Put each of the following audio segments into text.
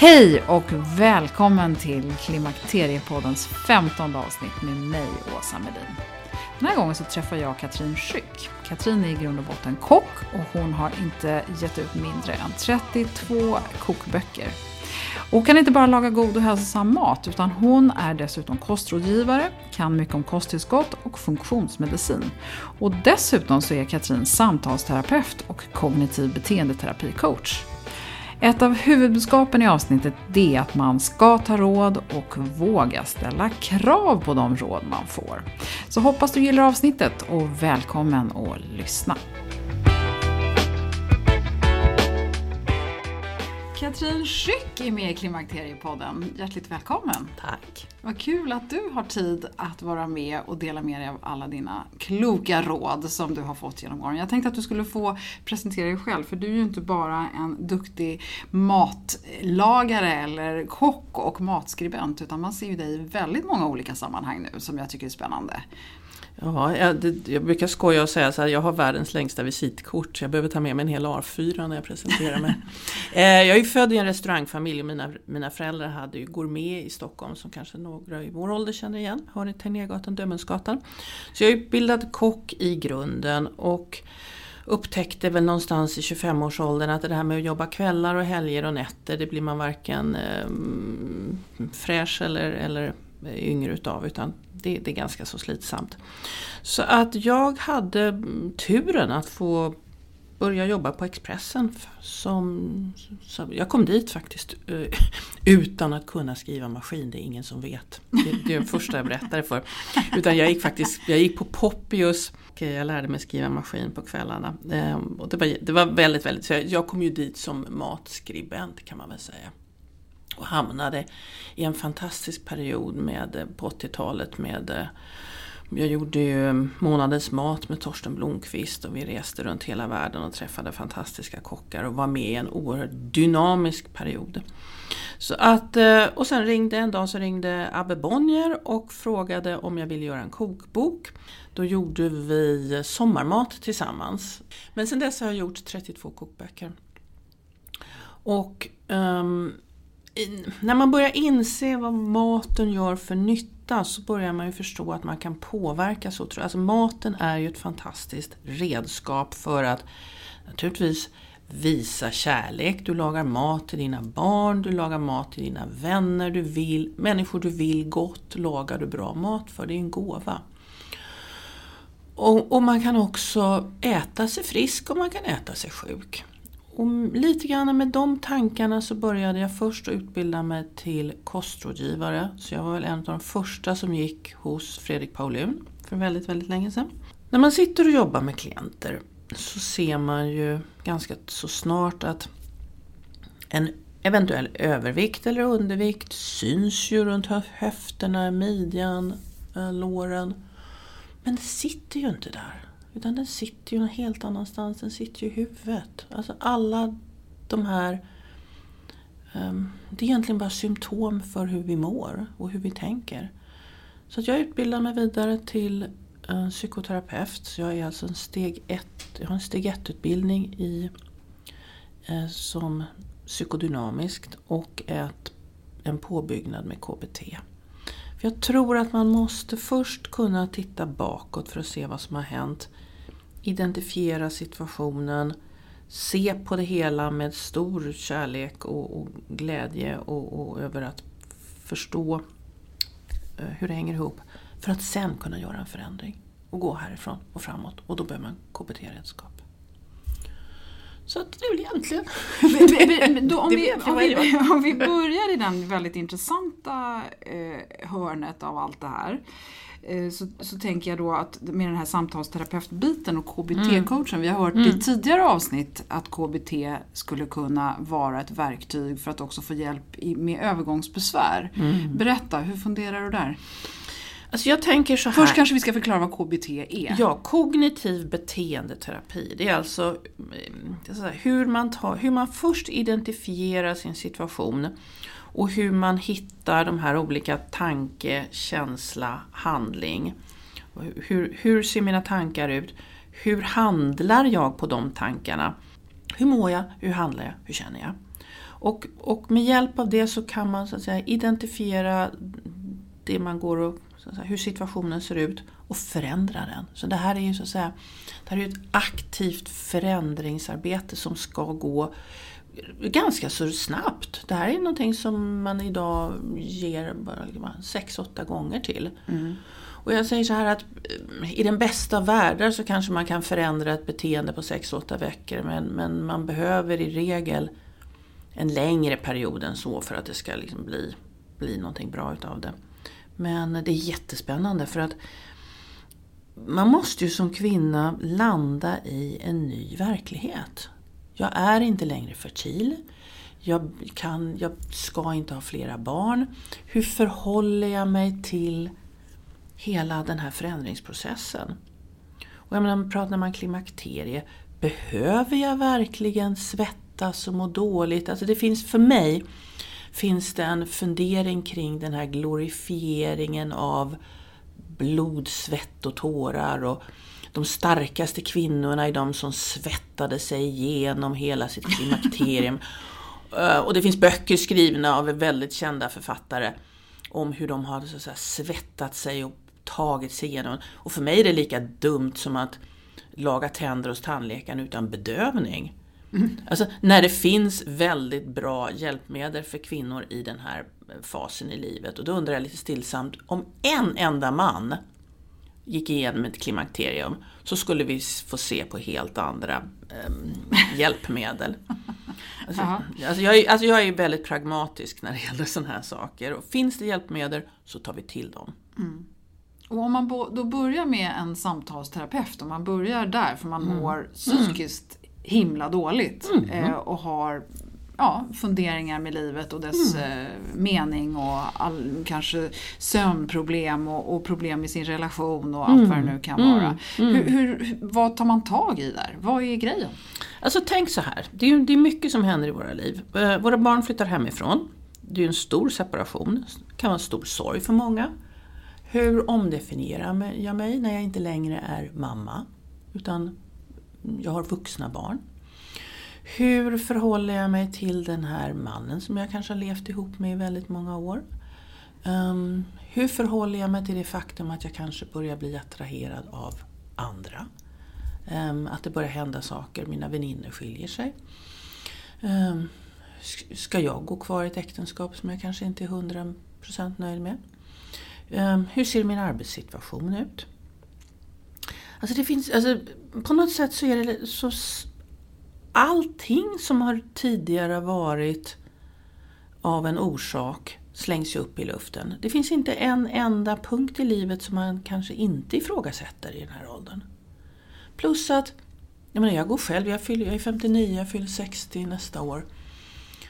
Hej och välkommen till Klimakteriepoddens femtonde avsnitt med mig, Åsa Medin. Den här gången så träffar jag Katrin Schück. Katrin är i grund och botten kock och hon har inte gett ut mindre än 32 kokböcker. Hon kan inte bara laga god och hälsosam mat utan hon är dessutom kostrådgivare, kan mycket om kosttillskott och funktionsmedicin. Och dessutom så är Katrin samtalsterapeut och kognitiv beteendeterapicoach. Ett av huvudbudskapen i avsnittet är att man ska ta råd och våga ställa krav på de råd man får. Så hoppas du gillar avsnittet och välkommen att lyssna. Katrin Schück är med i Klimakteriepodden. Hjärtligt välkommen! Tack! Vad kul att du har tid att vara med och dela med dig av alla dina kloka råd som du har fått genom åren. Jag tänkte att du skulle få presentera dig själv, för du är ju inte bara en duktig matlagare eller kock och matskribent, utan man ser ju dig i väldigt många olika sammanhang nu som jag tycker är spännande. Ja, jag, det, jag brukar skoja och säga så här, jag har världens längsta visitkort. Jag behöver ta med mig en hel A4 när jag presenterar mig. eh, jag är född i en restaurangfamilj och mina, mina föräldrar hade ju gourmet i Stockholm som kanske några i vår ålder känner igen. Har ni Tegnérgatan, Dömensgatan. Så jag är utbildad kock i grunden och upptäckte väl någonstans i 25-årsåldern att det här med att jobba kvällar och helger och nätter det blir man varken eh, fräsch eller, eller yngre utav utan det, det, är ganska så slitsamt. Så att jag hade turen att få börja jobba på Expressen. Som, som jag kom dit faktiskt eh, utan att kunna skriva maskin, det är ingen som vet. Det, det är det första jag berättar för. Utan jag gick faktiskt jag gick på Poppius och jag lärde mig skriva maskin på kvällarna. Ehm, och det, var, det var väldigt, väldigt, så jag, jag kom ju dit som matskribent kan man väl säga och hamnade i en fantastisk period med, eh, på 80-talet med eh, jag gjorde ju Månadens mat med Torsten Blomqvist och vi reste runt hela världen och träffade fantastiska kockar och var med i en oerhört dynamisk period. Så att, eh, och sen ringde en dag så ringde Abbe Bonnier och frågade om jag ville göra en kokbok. Då gjorde vi sommarmat tillsammans. Men sen dess har jag gjort 32 kokböcker. Och um, när man börjar inse vad maten gör för nytta så börjar man ju förstå att man kan påverka så. Alltså maten är ju ett fantastiskt redskap för att naturligtvis visa kärlek. Du lagar mat till dina barn, du lagar mat till dina vänner, du vill, människor du vill gott lagar du bra mat för. Det är en gåva. Och, och man kan också äta sig frisk och man kan äta sig sjuk. Och lite grann med de tankarna så började jag först att utbilda mig till kostrådgivare. Så jag var väl en av de första som gick hos Fredrik Paulun för väldigt, väldigt länge sedan. När man sitter och jobbar med klienter så ser man ju ganska så snart att en eventuell övervikt eller undervikt syns ju runt höfterna, midjan, eh, låren. Men det sitter ju inte där. Utan den sitter ju någon helt annanstans. Den sitter ju i huvudet. Alltså alla de här... Um, det är egentligen bara symptom för hur vi mår och hur vi tänker. Så jag utbildar mig vidare till en psykoterapeut. Så jag är alltså en steg ett, jag har en steg ett utbildning i, eh, som psykodynamiskt och ett, en påbyggnad med KBT. För jag tror att man måste först kunna titta bakåt för att se vad som har hänt. Identifiera situationen, se på det hela med stor kärlek och, och glädje och, och, över att förstå eh, hur det hänger ihop. För att sen kunna göra en förändring och gå härifrån och framåt. Och då behöver man KBT-redskap. Så att det är väl egentligen... Då, om, vi, om, vi, om vi börjar i den väldigt intressanta eh, hörnet av allt det här. Eh, så, så tänker jag då att med den här samtalsterapeutbiten och KBT-coachen. Mm. Vi har hört mm. i tidigare avsnitt att KBT skulle kunna vara ett verktyg för att också få hjälp i, med övergångsbesvär. Mm. Berätta, hur funderar du där? Alltså jag tänker så här. Först kanske vi ska förklara vad KBT är. Ja, kognitiv beteendeterapi. Det är alltså är hur, man tar, hur man först identifierar sin situation och hur man hittar de här olika tanke, känsla, handling. Hur, hur ser mina tankar ut? Hur handlar jag på de tankarna? Hur mår jag? Hur handlar jag? Hur känner jag? Och, och med hjälp av det så kan man så att säga, identifiera det man går och säga, hur situationen ser ut och förändra den. Så det här är ju så att säga, det här är ett aktivt förändringsarbete som ska gå ganska så snabbt. Det här är någonting som man idag ger bara 6-8 gånger till. Mm. Och jag säger så här att eh, i den bästa av världar så kanske man kan förändra ett beteende på 6-8 veckor men, men man behöver i regel en längre period än så för att det ska liksom bli, bli någonting bra utav det. Men det är jättespännande för att man måste ju som kvinna landa i en ny verklighet. Jag är inte längre fertil. Jag, kan, jag ska inte ha flera barn. Hur förhåller jag mig till hela den här förändringsprocessen? Och jag menar, pratar man klimakterie, behöver jag verkligen svettas och må dåligt? Alltså det finns för mig finns det en fundering kring den här glorifieringen av blod, svett och tårar. Och de starkaste kvinnorna är de som svettade sig igenom hela sitt klimakterium. Eh, och det finns böcker skrivna av väldigt kända författare om hur de har så svettat sig och tagit sig igenom. Och för mig är det lika dumt som att laga tänder hos tandläkaren utan bedövning. Mm. Alltså när det finns väldigt bra hjälpmedel för kvinnor i den här fasen i livet. Och då undrar jag lite stillsamt, om en enda man gick igenom ett klimakterium så skulle vi få se på helt andra um, hjälpmedel. Alltså, alltså, jag är, alltså jag är väldigt pragmatisk när det gäller sådana här saker. Och finns det hjälpmedel så tar vi till dem. Mm. Och om man då börjar med en samtalsterapeut, om man börjar där för man mm. mår psykiskt himla dåligt mm. eh, och har ja, funderingar med livet och dess mm. eh, mening och all, kanske sömnproblem och, och, problem i sin relation och allt mm. vad det nu kan vara. Mm. Mm. Hur, hur, vad tar man tag i där? Vad är grejen? Alltså tänk så här, det är, det är mycket som händer i våra liv. Eh, våra barn flyttar hemifrån. Det är en stor separation, det kan vara en stor sorg för många. Hur omdefinierar jag mig när jag inte längre är mamma? Utan jag har vuxna barn. Hur förhåller jag mig till den här mannen som jag kanske har levt ihop med i väldigt många år? Um, hur förhåller jag mig till det faktum att jag kanske börjar bli attraherad av andra? Um, att det börjar hända saker, mina vänner skiljer sig. Um, ska jag gå kvar i ett äktenskap som jag kanske inte är 100% nöjd med? hur ser min arbetssituation ut? Alltså det finns, alltså, på något sätt så är det så... Allting som har tidigare varit av en orsak slängs ju upp i luften. Det finns inte en enda punkt i livet som man kanske inte ifrågasätter i den här åldern. Plus att, jag menar jag går själv, jag, fyller, jag är 59, jag fyller 60 nästa år.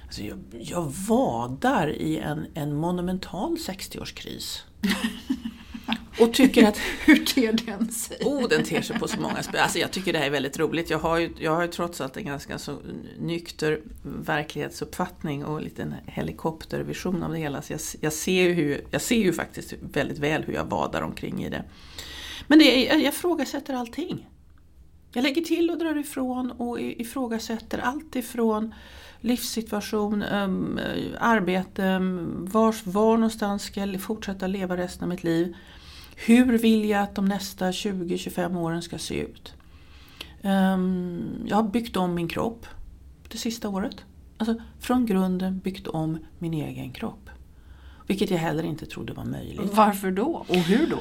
Alltså jag, jag vadar i en, en monumental 60-årskris. Och tycker att... Hur ter den sig? Oh, den ter sig på så många sätt. Alltså jag tycker det här är väldigt roligt. Jag har ju, jag har ju trots allt en ganska så nykter verklighetsuppfattning och en liten helikoptervision av det hela. Så jag, jag, ser ju hur, jag ser ju faktiskt väldigt väl hur jag vadar omkring i det. Men det är, jag ifrågasätter allting. Jag lägger till och drar ifrån och ifrågasätter allt ifrån livssituation, um, arbete, var, var någonstans ska jag fortsätta leva resten av mitt liv. Hur vill jag att de nästa 20-25 åren ska se ut? Um, jag har byggt om min kropp det sista året. Alltså från grunden byggt om min egen kropp. Vilket jag heller inte trodde var möjligt. Varför då? Och hur då?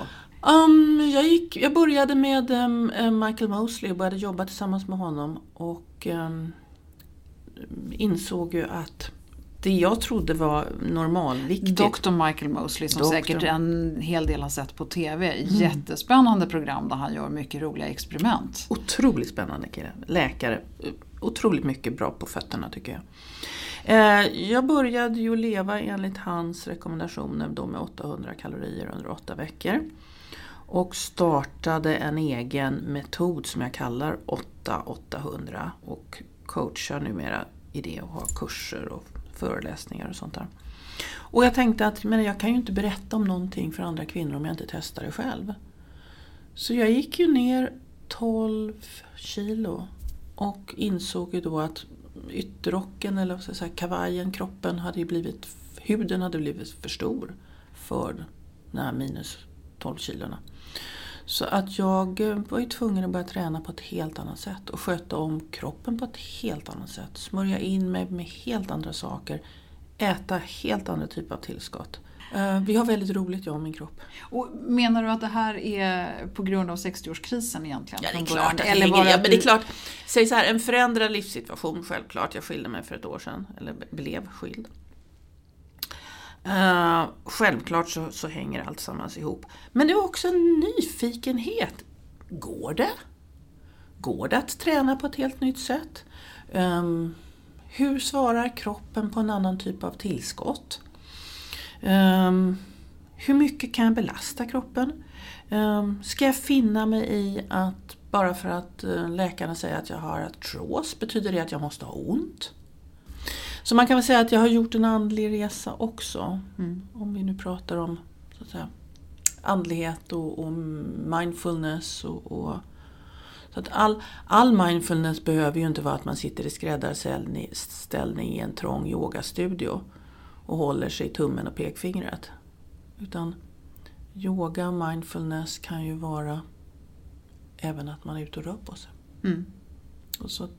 Um, jag, gick, jag började med um, Michael Mosley och började jobba tillsammans med honom. Och um, insåg ju att det jag trodde var normalviktigt. Dr Michael Mosley som Doktor. säkert en hel del har sett på TV. Mm. Jättespännande program där han gör mycket roliga experiment. Otroligt spännande kille. Läkare. Otroligt mycket bra på fötterna tycker jag. Eh, jag började ju leva enligt hans rekommendationer då med 800 kalorier under 8 veckor. Och startade en egen metod som jag kallar 8-800 och coachar numera i det och har kurser och föreläsningar och sånt där. Och jag tänkte att men jag kan ju inte berätta om någonting för andra kvinnor om jag inte testar det själv. Så jag gick ju ner 12 kilo och insåg ju då att ytterrocken eller vad ska jag säga, kavajen, kroppen hade ju blivit, huden hade blivit för stor för de här minus 12 kilona. Så att jag eh, var ju tvungen att börja träna på ett helt annat sätt och sköta om kroppen på ett helt annat sätt. Smörja in mig med helt andra saker, äta helt andra typer av tillskott. Eh, vi har väldigt roligt jag och min kropp. Och menar du att det här är på grund av 60-årskrisen egentligen? Ja, det är klart. Att eller bara ja, men det är klart. Säg så här, en förändrad livssituation självklart. Jag skilde mig för ett år sedan, eller blev skild. Uh, självklart så, så hänger allt sammans ihop. Men det var också en nyfikenhet. Går det? Går det att träna på ett helt nytt sätt? Um, hur svarar kroppen på en annan typ av tillskott? Um, hur mycket kan jag belasta kroppen? Um, ska jag finna mig i att bara för att eh, läkarna säger att jag har artros, betyder det att jag måste ha ont? Så man kan väl säga att jag har gjort en andlig resa också. Mm. Om vi nu pratar om så att säga, andlighet och, och mindfulness. Och, och, så att all, all mindfulness behöver ju inte vara att man sitter i skräddarställning i en trång yogastudio och håller sig i tummen och pekfingret. Utan yoga mindfulness kan ju vara även att man är ute och rör på sig. Mm.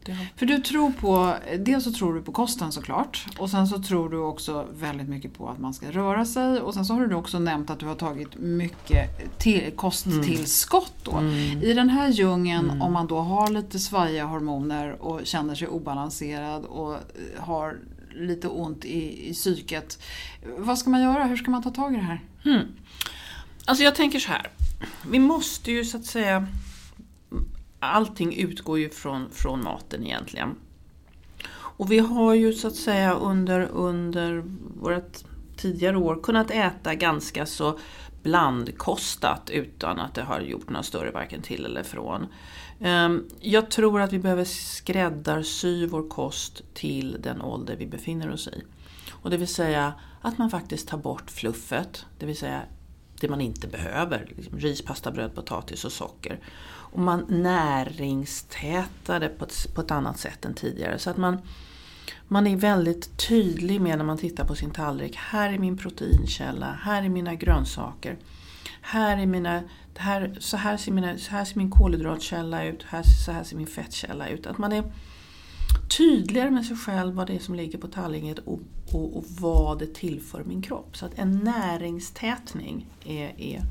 Det... För du tror på, dels så tror du på kosten såklart och sen så tror du också väldigt mycket på att man ska röra sig och sen så har du också nämnt att du har tagit mycket till, kosttillskott då. Mm. I den här djungeln mm. om man då har lite svajiga hormoner och känner sig obalanserad och har lite ont i, i psyket. Vad ska man göra? Hur ska man ta tag i det här? Mm. Alltså jag tänker så här. Vi måste ju så att säga allting utgår ju från, från maten egentligen. Och vi har ju så att säga under, under vårt tidigare år kunnat äta ganska så blandkostat utan att det har gjort några större varken till eller från. Ehm, jag tror att vi behöver skräddarsy vår kost till den ålder vi befinner oss i. Och det vill säga att man faktiskt tar bort fluffet, det vill säga det man inte behöver. Liksom ris, pasta, bröd, potatis och socker. Och man näringstätade på ett, på ett annat sätt än tidigare. Så att man, man är väldigt tydlig med när man tittar på sin tallrik. Här är min proteinkälla, här är mina grönsaker. Här är mina, här, så, här ser mina, så här ser min kolhydratkälla ut, här, så här ser min fettkälla ut. Att man är tydligare med sig själv vad det är som ligger på tallriken och, och, och, vad det tillför min kropp. Så att en näringstätning är, är,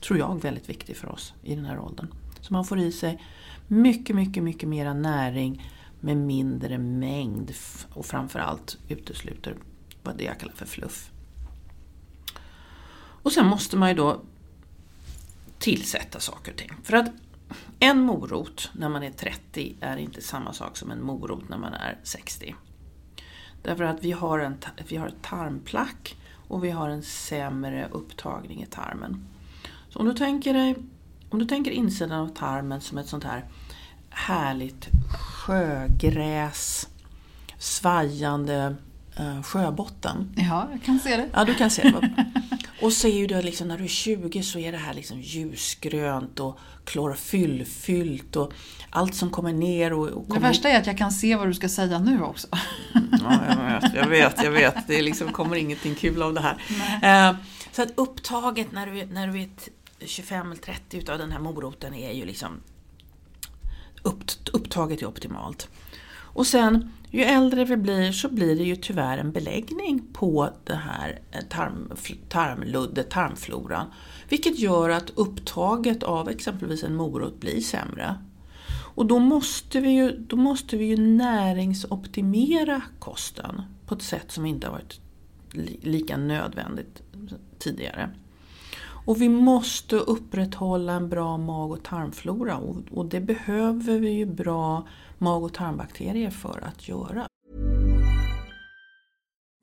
tror jag, väldigt viktig för oss i den här åldern. Så man får i sig mycket, mycket, mycket mera näring med mindre mängd och framförallt utesluter vad det jag kallar för fluff. Och sen måste man ju då tillsätta saker och ting. För att en morot när man är 30 är inte samma sak som en morot när man är 60. Därför att vi har, en, vi har ett tarmplack och vi har en sämre upptagning i tarmen. Så om du tänker dig om du tänker insidan av tarmen som ett sånt här härligt sjögräs, svajande eh, sjöbotten. Ja, jag kan se det. Ja, du kan se det. Och så är ju det liksom, när du är 20 så är det här liksom ljusgrönt och klorofyllfyllt och allt som kommer ner. Och, och kommer det värsta är att jag kan se vad du ska säga nu också. Ja, jag vet, jag vet. Jag vet. Det liksom kommer ingenting kul av det här. Eh, så att upptaget när du, när du är 25 eller 30 utav den här moroten är ju liksom upp, upptaget är optimalt. Och sen ju äldre vi blir så blir det ju tyvärr en beläggning på det här eh, tarm, tarmluddet, tarmfloran. Vilket gör att upptaget av exempelvis en morot blir sämre. Och då måste vi ju, då måste vi ju näringsoptimera kosten på ett sätt som inte har varit lika nödvändigt tidigare. Och vi måste upprätthålla en bra mag och tarmflora och, och det behöver vi ju bra mag och tarmbakterier för att göra.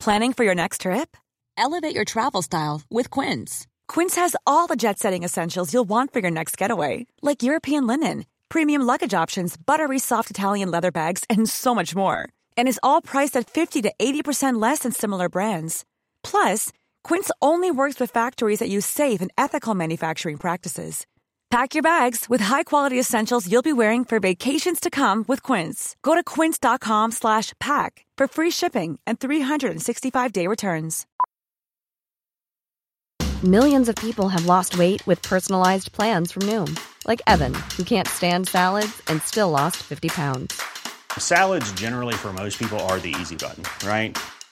Planning for your next trip? Elevate your travel style with Quince. Quince has all the jet-setting essentials you'll want for your next getaway, like European linen, premium luggage options, buttery soft Italian leather bags, and so much more. And is all priced at 50 to 80% less than similar brands. Plus, Quince only works with factories that use safe and ethical manufacturing practices. Pack your bags with high-quality essentials you'll be wearing for vacations to come with Quince. Go to quince.com/pack for free shipping and 365-day returns. Millions of people have lost weight with personalized plans from Noom, like Evan, who can't stand salads and still lost 50 pounds. Salads generally for most people are the easy button, right?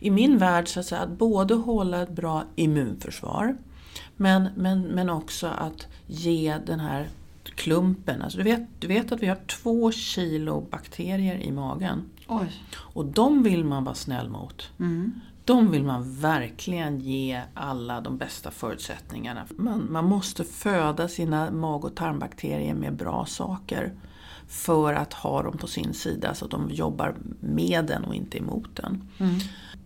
I min värld så att, säga, att både hålla ett bra immunförsvar men, men, men också att ge den här klumpen. Alltså du, vet, du vet att vi har två kilo bakterier i magen. Oj. Och de vill man vara snäll mot. Mm de vill man verkligen ge alla de bästa förutsättningarna. Man, man måste föda sina mag och tarmbakterier med bra saker för att ha dem på sin sida så att de jobbar med den och inte emot den. Mm.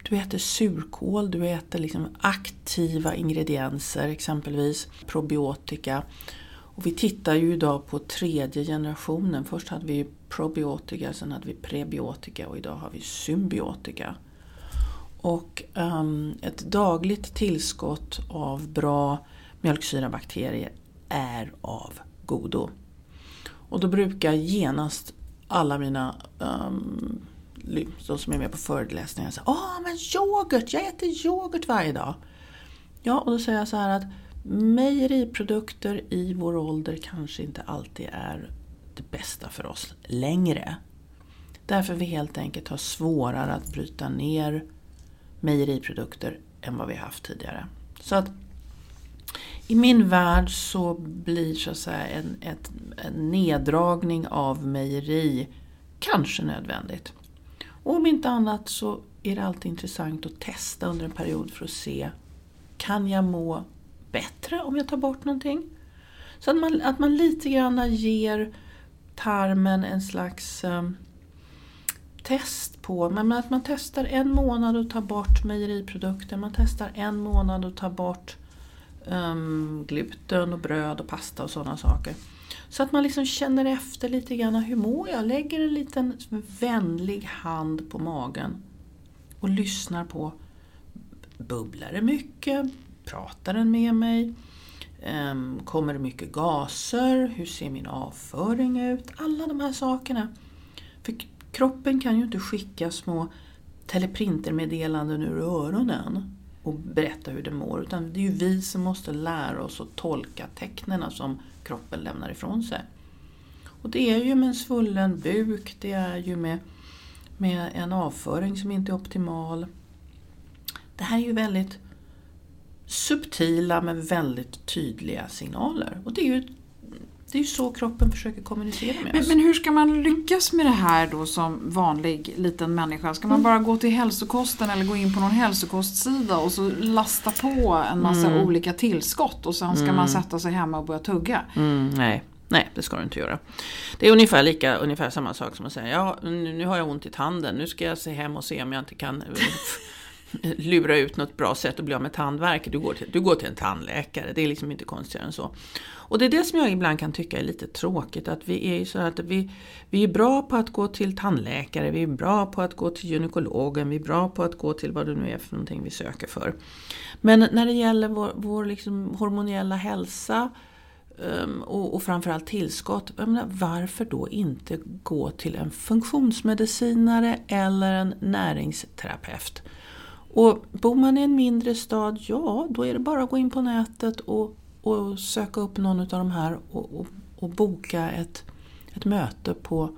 Du äter surkål, du äter liksom aktiva ingredienser, exempelvis probiotika. Och vi tittar ju idag på tredje generationen. Först hade vi probiotika, sen hade vi prebiotika och idag har vi symbiotika. Och um, ett dagligt tillskott av bra mjölksyrabakterier är av godo. Och då brukar genast alla mina um, de som är med på föreläsningar säger Åh, men yoghurt! Jag äter yoghurt varje dag. Ja, och då säger jag så här att mejeriprodukter i vår ålder kanske inte alltid är det bästa för oss längre. Därför vi helt enkelt har svårare att bryta ner mejeriprodukter än vad vi haft tidigare. Så att I min värld så blir så att säga en, ett, en neddragning av mejeri kanske nödvändigt. Om inte annat så är det alltid intressant att testa under en period för att se kan jag må bättre om jag tar bort någonting? Så att man, att man lite grann ger tarmen en slags um, test på, men att man testar en månad och tar bort mejeriprodukter, man testar en månad och tar bort um, gluten och bröd och pasta och sådana saker. Så att man liksom känner efter lite grann, hur mår jag? Lägger en liten vänlig hand på magen och lyssnar på, bubblar det mycket? Pratar den med mig? Ehm, kommer det mycket gaser? Hur ser min avföring ut? Alla de här sakerna. För kroppen kan ju inte skicka små teleprintermeddelanden ur öronen och berätta hur det mår. Utan det är ju vi som måste lära oss att tolka tecknen som kroppen lämnar ifrån sig. Och det är ju med en svullen buk, det är ju med, med en avföring som inte är optimal. Det här är ju väldigt subtila men väldigt tydliga signaler. Och det är ju det är ju så kroppen försöker kommunicera med men, oss. Men hur ska man lyckas med det här då som vanlig liten människa? Ska man mm. bara gå till hälsokosten eller gå in på någon hälsokostsida och så lasta på en massa mm. olika tillskott och sen ska mm. man sätta sig hemma och börja tugga? Mm, nej. Nej, det ska du inte göra. Det är ungefär, lika, ungefär samma sak som att säga ja, nu har jag ont i tanden, nu ska jag se hem och se om jag inte kan lura ut något bra sätt att bli av med tandvärk. Du går, till, du går till en tandläkare, det är liksom inte konstigare än så. Och det är det som jag ibland kan tycka är lite tråkigt, att vi är så att vi, vi är bra på att gå till tandläkare, vi är bra på att gå till gynekologen, vi är bra på att gå till vad det nu är för någonting vi söker för. Men när det gäller vår, vår liksom hormoniella hälsa um, och, och framförallt tillskott, menar, varför då inte gå till en funktionsmedicinare eller en näringsterapeut? Och bor man i en mindre stad, ja då är det bara att gå in på nätet och, och söka upp någon av de här och, och, och boka ett, ett möte på,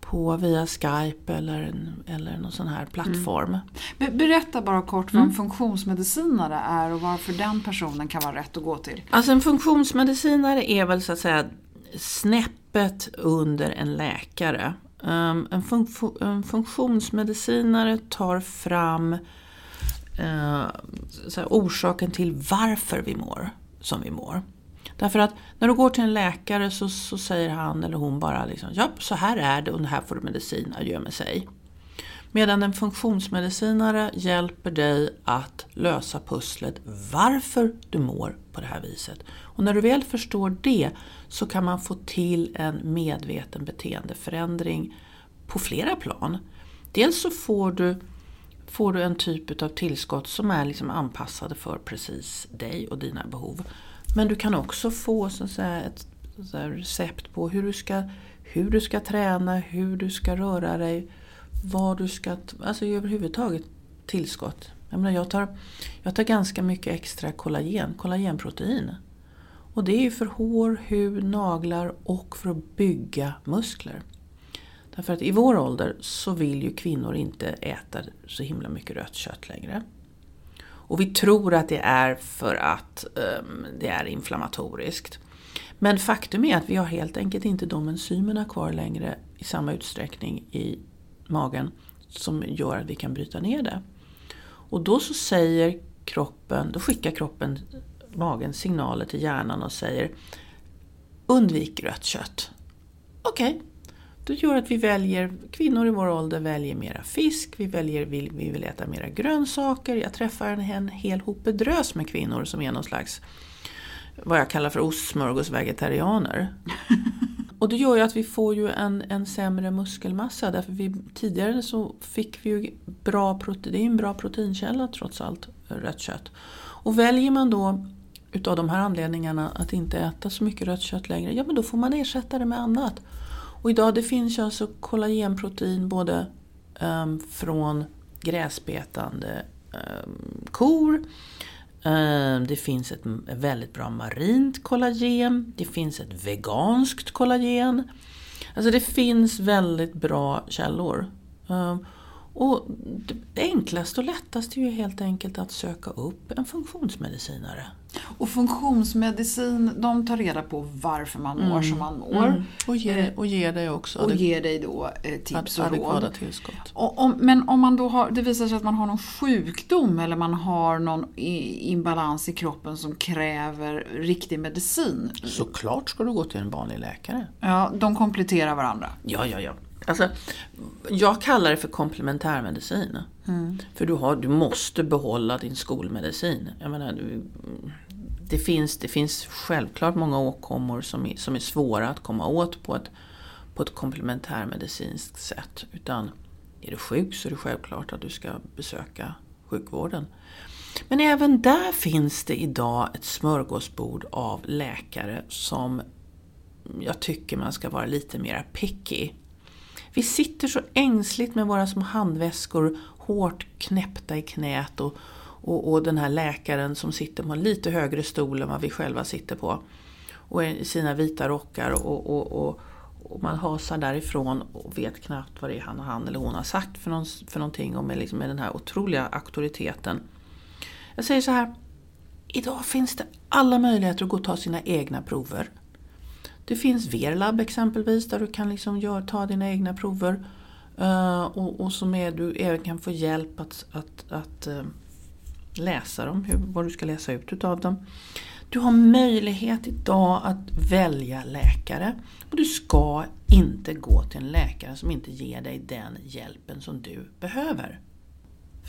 på via Skype eller, eller någon sån här plattform. Mm. Berätta bara kort vad en mm. funktionsmedicinare är och varför den personen kan vara rätt att gå till. Alltså en funktionsmedicinare är väl så att säga snäppet under en läkare. Um, en, fun en funktionsmedicinare tar fram eh, här, orsaken till varför vi mår som vi mår. Därför att när du går till en läkare så, så säger han eller hon bara liksom, ja så här är det och här får du medicin, adjö med sig. Medan en funktionsmedicinare hjälper dig att lösa pusslet varför du mår på det här viset. Och när du väl förstår det så kan man få till en medveten beteendeförändring på flera plan. Dels så får du får du en typ av tillskott som är liksom anpassade för precis dig och dina behov. Men du kan också få så att säga, ett så recept på hur du, ska, hur du ska träna, hur du ska röra dig, vad du ska, alltså överhuvudtaget tillskott. Jag, menar, jag, tar, jag tar ganska mycket extra kollagen, kollagenprotein. Och det är ju för hår, hud, naglar och för att bygga muskler. Därför att i vår ålder så vill ju kvinnor inte äta så himla mycket rött kött längre. Och vi tror att det är för att um, det är inflammatoriskt. Men faktum är att vi har helt enkelt inte de enzymerna kvar längre i samma utsträckning i magen som gör att vi kan bryta ner det. Och då så säger kroppen, då skickar kroppen magen signaler till hjärnan och säger undvik rött kött. Okej, okay, det gör att vi väljer, kvinnor i vår ålder väljer mera fisk, vi, väljer, vi, vi vill äta mera grönsaker. Jag träffar en, en hel hope drös med kvinnor som är någon slags, vad jag kallar för ostsmörgåsvegetarianer. Och det gör ju att vi får ju en, en sämre muskelmassa därför vi, tidigare så fick vi ju bra protein, det är en bra proteinkälla trots allt, rött kött. Och väljer man då utav de här anledningarna att inte äta så mycket rött kött längre, ja men då får man ersätta det med annat. Och idag det finns ju alltså kollagenprotein både um, från gräsbetande um, kor, um, det finns ett väldigt bra marint kollagen, det finns ett veganskt kollagen. Alltså det finns väldigt bra källor. Och det enklaste och lättaste är ju helt enkelt att söka upp en funktionsmedicinare. Och funktionsmedicin, de tar reda på varför man mår som man mår. Mm. Och, ger, och ger dig också och ger dig då eh, tips och råd. tillskott. Och om, men om man då har, det visar sig att man har någon sjukdom eller man har någon imbalans i kroppen som kräver riktig medicin. Såklart ska du gå till en vanlig läkare. Ja, de kompletterar varandra. Ja, ja, ja. Alltså, jag kallar det för komplementärmedicin. Mm. För du, har, du måste behålla din skolmedicin. Jag menar, du, det, finns, det finns självklart många åkommor som är, som är svåra att komma åt på ett, på ett komplementärmedicinskt sätt. Utan är du sjuk så är det självklart att du ska besöka sjukvården. Men även där finns det idag ett smörgåsbord av läkare som jag tycker man ska vara lite mer picky. Vi sitter så ängsligt med våra små handväskor hårt knäppta i knät och, och, och, den här läkaren som sitter på en lite högre stol än vad vi själva sitter på. Och i sina vita rockar och, och, och, och man hasar därifrån och vet knappt vad det är han, han eller hon har sagt för, någon, för någonting och med, liksom med den här otroliga auktoriteten. Jag säger så här, idag finns det alla möjligheter att gå och ta sina egna prover. Det finns Verlab exempelvis där du kan liksom gör, ta dina egna prover. Uh, och, och som är, du även kan få hjälp att, att, att uh, läsa dem, hur, vad du ska läsa ut utav dem. Du har möjlighet idag att välja läkare. Och du ska inte gå till en läkare som inte ger dig den hjälpen som du behöver.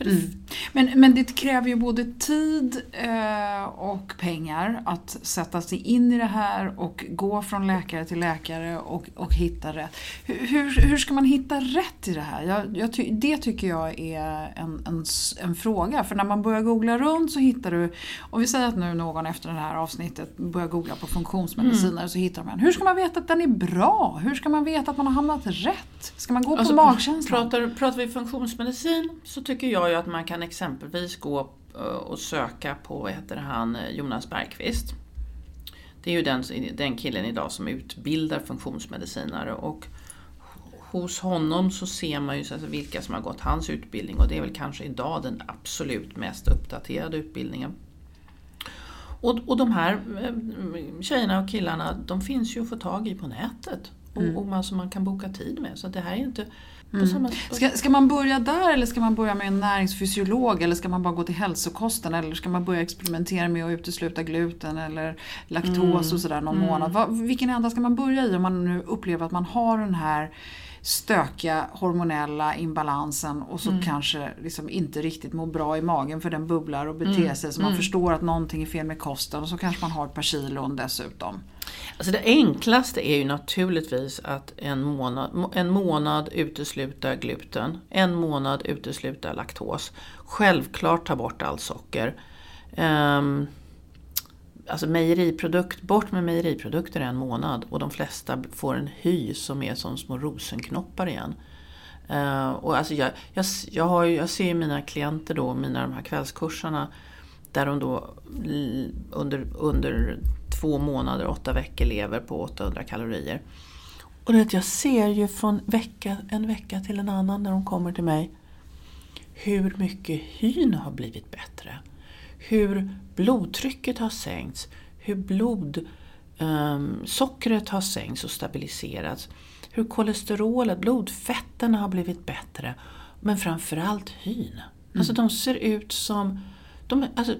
Mm. Men, men det kräver ju både tid eh, och pengar att sätta sig in i det här och gå från läkare till läkare och, och hitta rätt. Hur, hur ska man hitta rätt i det här? Jag, jag ty, det tycker jag är en, en, en, fråga. För när man börjar googla runt så hittar du, och vi säger att nu någon efter det här avsnittet börjar googla på funktionsmediciner mm. så hittar man, hur ska man veta att den är bra? Hur ska man veta att man har hamnat rätt? Ska man gå alltså, på magkänslan? Pratar, pratar vi funktionsmedicin så tycker jag ju att man kan exempelvis gå eh, och söka på, vad heter han, eh, Jonas Bergqvist. Det är ju den, den killen idag som utbildar funktionsmedicinare och hos honom så ser man ju vilka som har gått hans utbildning och det är väl kanske idag den absolut mest uppdaterade utbildningen. Och, och de här eh, tjejerna och killarna de finns ju att få tag i på nätet och, mm. och man, som man kan boka tid med. Så det här är inte Mm. Ska, ska man börja där eller ska man börja med en näringsfysiolog eller ska man bara gå till hälsokosten eller ska man börja experimentera med att utesluta gluten eller laktos mm. och sådär någon mm. månad. Va, vilken ända ska man börja i om man nu upplever att man har den här stökiga hormonella imbalansen och så mm. kanske liksom inte riktigt mår bra i magen för den bubblar och beter mm. sig så man mm. förstår att någonting är fel med kosten och så kanske man har ett par kilon dessutom. Alltså det enklaste är ju naturligtvis att en månad, en månad utesluta gluten, en månad utesluta laktos. Självklart ta bort allt socker. Um, alltså mejeriprodukt, bort med mejeriprodukter en månad och de flesta får en hy som är som små rosenknoppar igen. Uh, och alltså jag, jag, jag, har, jag ser mina klienter då, mina de här kvällskurserna, där de då under, under två månader, åtta veckor lever på 800 kalorier. Och det, jag ser ju från vecka, en vecka till en annan när de kommer till mig hur mycket hyn har blivit bättre. Hur blodtrycket har sänkts, hur blodsockret um, har sänkts och stabiliserats. Hur kolesterolet, blodfetterna har blivit bättre. Men framförallt hyn. Mm. Alltså de ser ut som... De, alltså,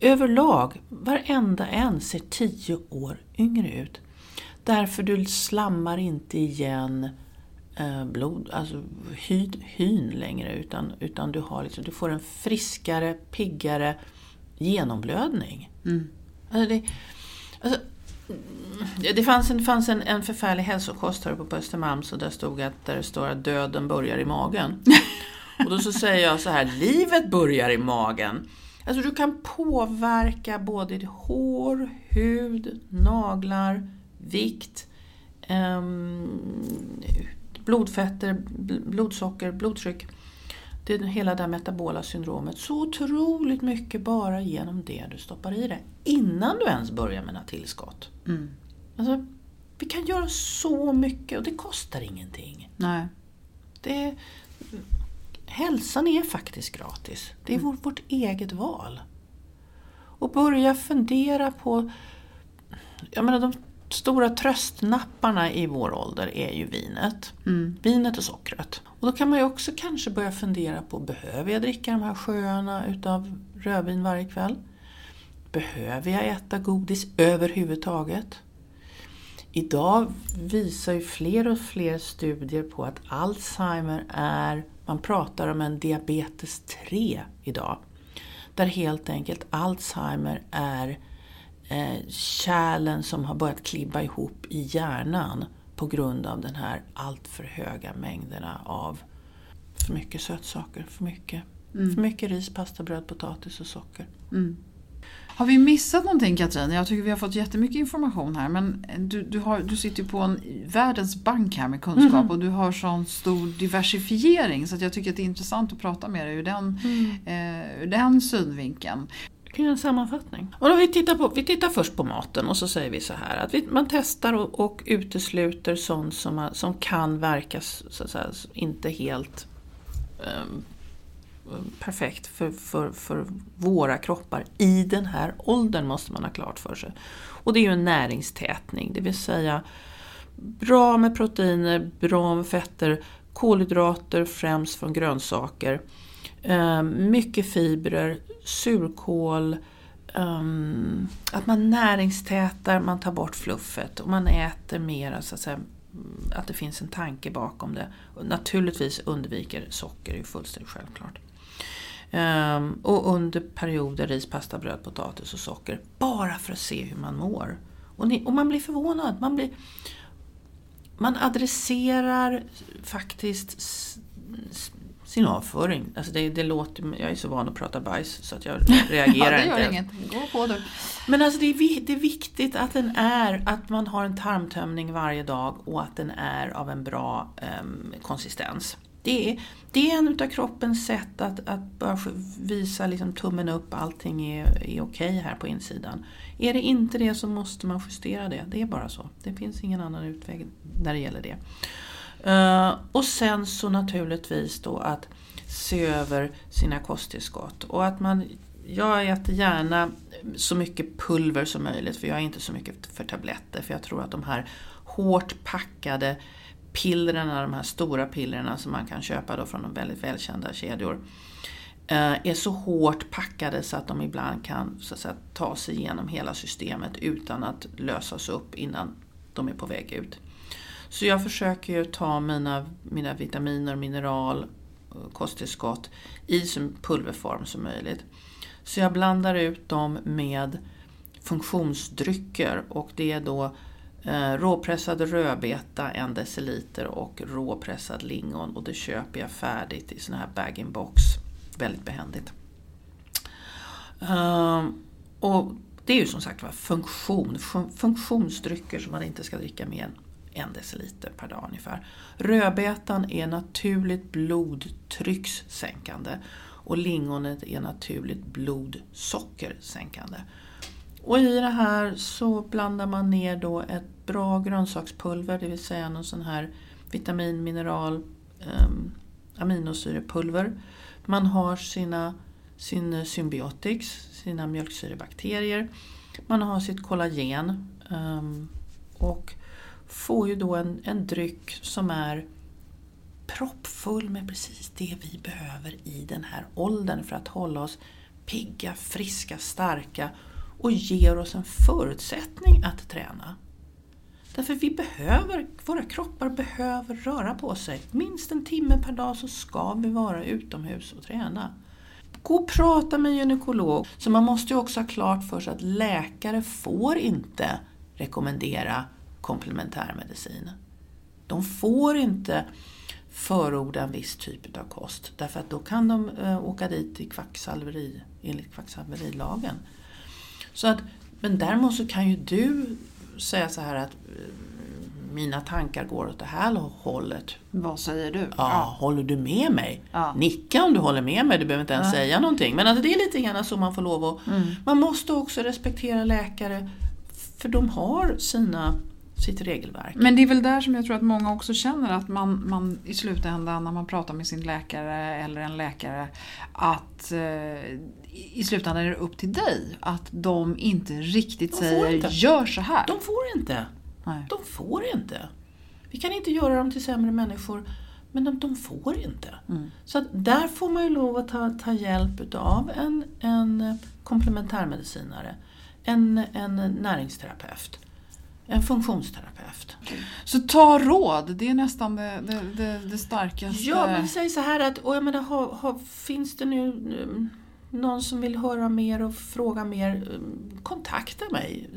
överlag, varenda en ser tio år yngre ut. Därför du slammar inte igen eh, blod, alltså hyd, hyn längre utan, utan du, har liksom, du får en friskare, piggare genomblödning. Mm. Alltså det, alltså, det fanns, en, fanns en, en förfärlig hälsokost här på Östermalm så där stod att där det står att döden börjar i magen. Och då så säger jag så här, livet börjar i magen. Alltså du kan påverka både ditt hår, hud, naglar, vikt, um, blodfetter, blodsocker, blodtryck. Det är hela det här metabola syndromet. Så otroligt mycket bara genom det du stoppar i dig. Innan du ens börjar med några tillskott. Mm. Alltså, vi kan göra så mycket och det kostar ingenting. Nej. Det, hälsan är faktiskt gratis. Det är vårt, vårt eget val. Och börja fundera på, jag menar de stora tröstnapparna i vår ålder är ju vinet. Mm. Vinet och sockret. Och då kan man ju också kanske börja fundera på, behöver jag dricka de här sjöarna utav rödvin varje kväll? Behöver jag äta godis överhuvudtaget? Idag visar ju fler och fler studier på att Alzheimer är, man pratar om en diabetes 3 idag. Där helt enkelt Alzheimer är eh, kärlen som har börjat klibba ihop i hjärnan på grund av den här alltför höga mängderna av för mycket sötsaker, för mycket, för mycket ris, pasta, bröd, potatis och socker. Har vi missat någonting Katrin? Jag tycker vi har fått jättemycket information här men du, du, har, du sitter ju på en världens bank här med kunskap och du har sån stor diversifiering så jag tycker att det är intressant att prata med dig ur den, eh, ur den synvinkeln. Jag kan göra en sammanfattning. Och då vi, tittar på, vi tittar först på maten och så säger vi så här att vi, man testar och, och utesluter sånt som, som kan verka så att säga, inte helt ehm, perfekt för, för, för våra kroppar i den här åldern måste man ha klart för sig. Och det är ju en näringstätning, det vill säga bra med proteiner, bra med fetter, kolhydrater främst från grönsaker, ehm, mycket fibrer, surkål, ehm, att man näringstätar, man tar bort fluffet och man äter mer, så att säga, att det finns en tanke bakom det. Och naturligtvis undviker socker, det är fullständigt självklart. Ehm, och under perioder ris, pasta, bröd, potatis och socker. Bara för att se hur man mår. Och, ni, och man blir förvånad. Man, blir, man adresserar faktiskt s, s, sin avföring. Alltså det, det låter, jag är så van att prata bajs så att jag reagerar ja, det gör inte. inget. Gå på du. Men alltså det är, det är viktigt att den är, att man har en tarmtömning varje dag och att den är av en bra em, konsistens. Det är, det är en utav kroppens sätt att, att bara visa liksom tummen upp, allting är, är okej här på insidan. Är det inte det så måste man justera det, det är bara så. Det finns ingen annan utväg när det gäller det. Eh, och sen så naturligtvis då att se över sina kosttillskott. Och att man, jag äter gärna så mycket pulver som möjligt för jag är inte så mycket för tabletter. För jag tror att de här hårt packade pillren, de här stora pillren som man kan köpa då från de väldigt välkända kedjor eh, är så hårt packade så att de ibland kan så att säga, ta sig igenom hela systemet utan att lösas upp innan de är på väg ut. Så jag försöker ju ta mina, mina vitaminer, mineral, och kosttillskott i så pulverform som möjligt. Så jag blandar ut dem med funktionsdrycker och det är då Eh, råpressad rödbeta en deciliter och råpressad lingon och det köper jag färdigt i sån här bag-in-box. Väldigt behändigt. Ehm, och det är ju som sagt var funktion, funktionsdrycker som man inte ska dricka mer än en deciliter per dag ungefär. Rödbetan är naturligt blodtryckssänkande och lingonet är naturligt blodsockersänkande. Och i det här så blandar man ner då ett bra grönsakspulver, det vill säga någon sån här vitamin, mineral, um, aminosyrepulver. Man har sina, sin symbiotics, sina mjölksyrebakterier. Man har sitt kollagen ehm, och får ju då en, en dryck som är proppfull med precis det vi behöver i den här åldern för att hålla oss pigga, friska, starka och ger oss en förutsättning att träna. Därför vi behöver, våra kroppar behöver röra på sig. Minst en timme per dag så ska vi vara utomhus och träna. Gå och prata med en gynekolog. Så man måste ju också ha klart för sig att läkare får inte rekommendera komplementärmedicin. De får inte förorda en viss typ av kost därför att då kan de eh, åka dit i kvacksalveri, enligt kvacksalverilagen. Så att, men däremot så kan ju du säga så här att eh, mina tankar går åt det här hållet. Vad säger du? Ja, håller du med mig? Ja. Nicka om du håller med mig, du behöver inte ens säga någonting. Men alltså, det är lite grann så man får lov att... Man måste också respektera läkare för de har sina sitt regelverk. Men det är väl där som jag tror att många också känner att man, man i slutändan när man pratar med sin läkare eller en läkare att eh, i slutändan är det upp till dig att de inte riktigt De säger inte. gör så här. De får inte. Nej. De får inte. Vi kan inte göra dem till sämre människor, men de, de får inte. Mm. Så att där får man ju lov att ta, ta hjälp av en, en komplementärmedicinare, en, en näringsterapeut, en funktionsterapeut. Så ta råd, det är nästan det, det, det, det starkaste. Ja, men vi säger så här att, och jag menar, har, har, finns det nu um, någon som vill höra mer och fråga mer, um, kontakta mig.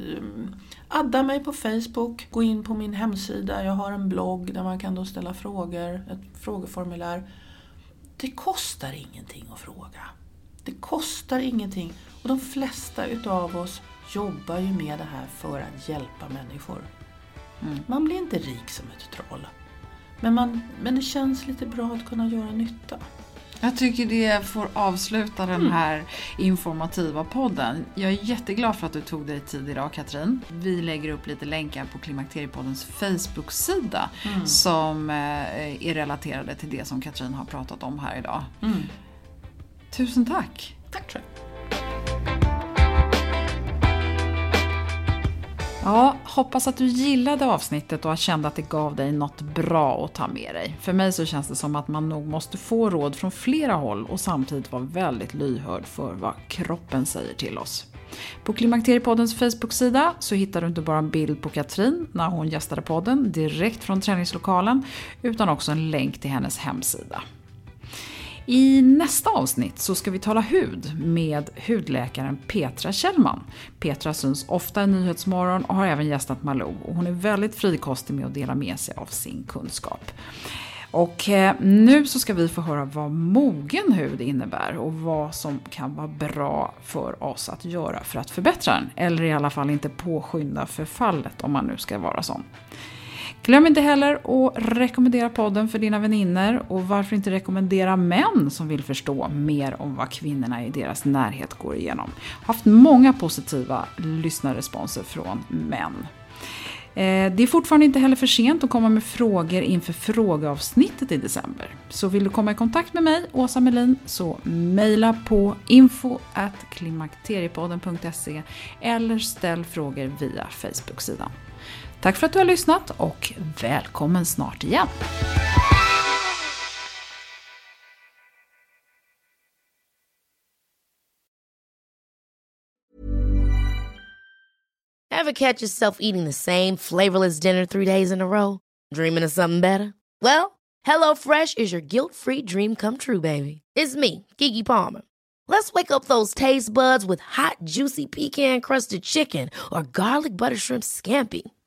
Adda mig på Facebook, gå in på min hemsida, jag har en blogg där man kan då ställa frågor, ett frågeformulär. Det kostar ingenting att fråga. Det kostar ingenting och de flesta utav oss jobbar ju med det här för att hjälpa människor. Man blir inte rik som ett troll. Men, man, men det känns lite bra att kunna göra nytta. Jag tycker det får avsluta den här informativa podden. Jag är jätteglad för att du tog dig tid idag Katrin. Vi lägger upp lite länkar på Klimakteriepoddens Facebook-sida som eh, är relaterade till det som Katrin har pratat om här idag. Tusen tack! Tack själv. Ja, hoppas att du gillade avsnittet och kände att det gav dig något bra att ta med dig. För mig så känns det som att man nog måste få råd från flera håll och samtidigt vara väldigt lyhörd för vad kroppen säger till oss. På Klimakteriepoddens Facebook-sida så hittar du inte bara en bild på Katrin när hon gästade podden direkt från träningslokalen utan också en länk till hennes hemsida. I nästa avsnitt så ska vi tala hud med hudläkaren Petra Kjellman. Petra syns ofta i Nyhetsmorgon och har även gästat Malou och hon är väldigt frikostig med att dela med sig av sin kunskap. Och eh, nu så ska vi få höra vad mogen hud innebär och vad som kan vara bra för oss att göra för att förbättra den. Eller i alla fall inte påskynda förfallet om man nu ska vara sån. Glöm inte heller att rekommendera podden för dina vänner och varför inte rekommendera män som vill förstå mer om vad kvinnorna i deras närhet går igenom. Haft många positiva lyssnarresponser från män. Eh, det är fortfarande inte heller för sent att komma med frågor inför frågeavsnittet i december. Så vill du komma i kontakt med mig, Åsa Melin, så mejla på info.klimakteriepodden.se eller ställ frågor via Facebook-sidan. Tack för att du har lyssnat och välkommen snart igen! Ever catch yourself eating the same flavorless dinner three days in a row? Dreaming of something better? Well, HelloFresh is your guilt-free dream come true, baby. It's me, Gigi Palmer. Let's wake up those taste buds with hot, juicy pecan-crusted chicken or garlic butter shrimp scampi.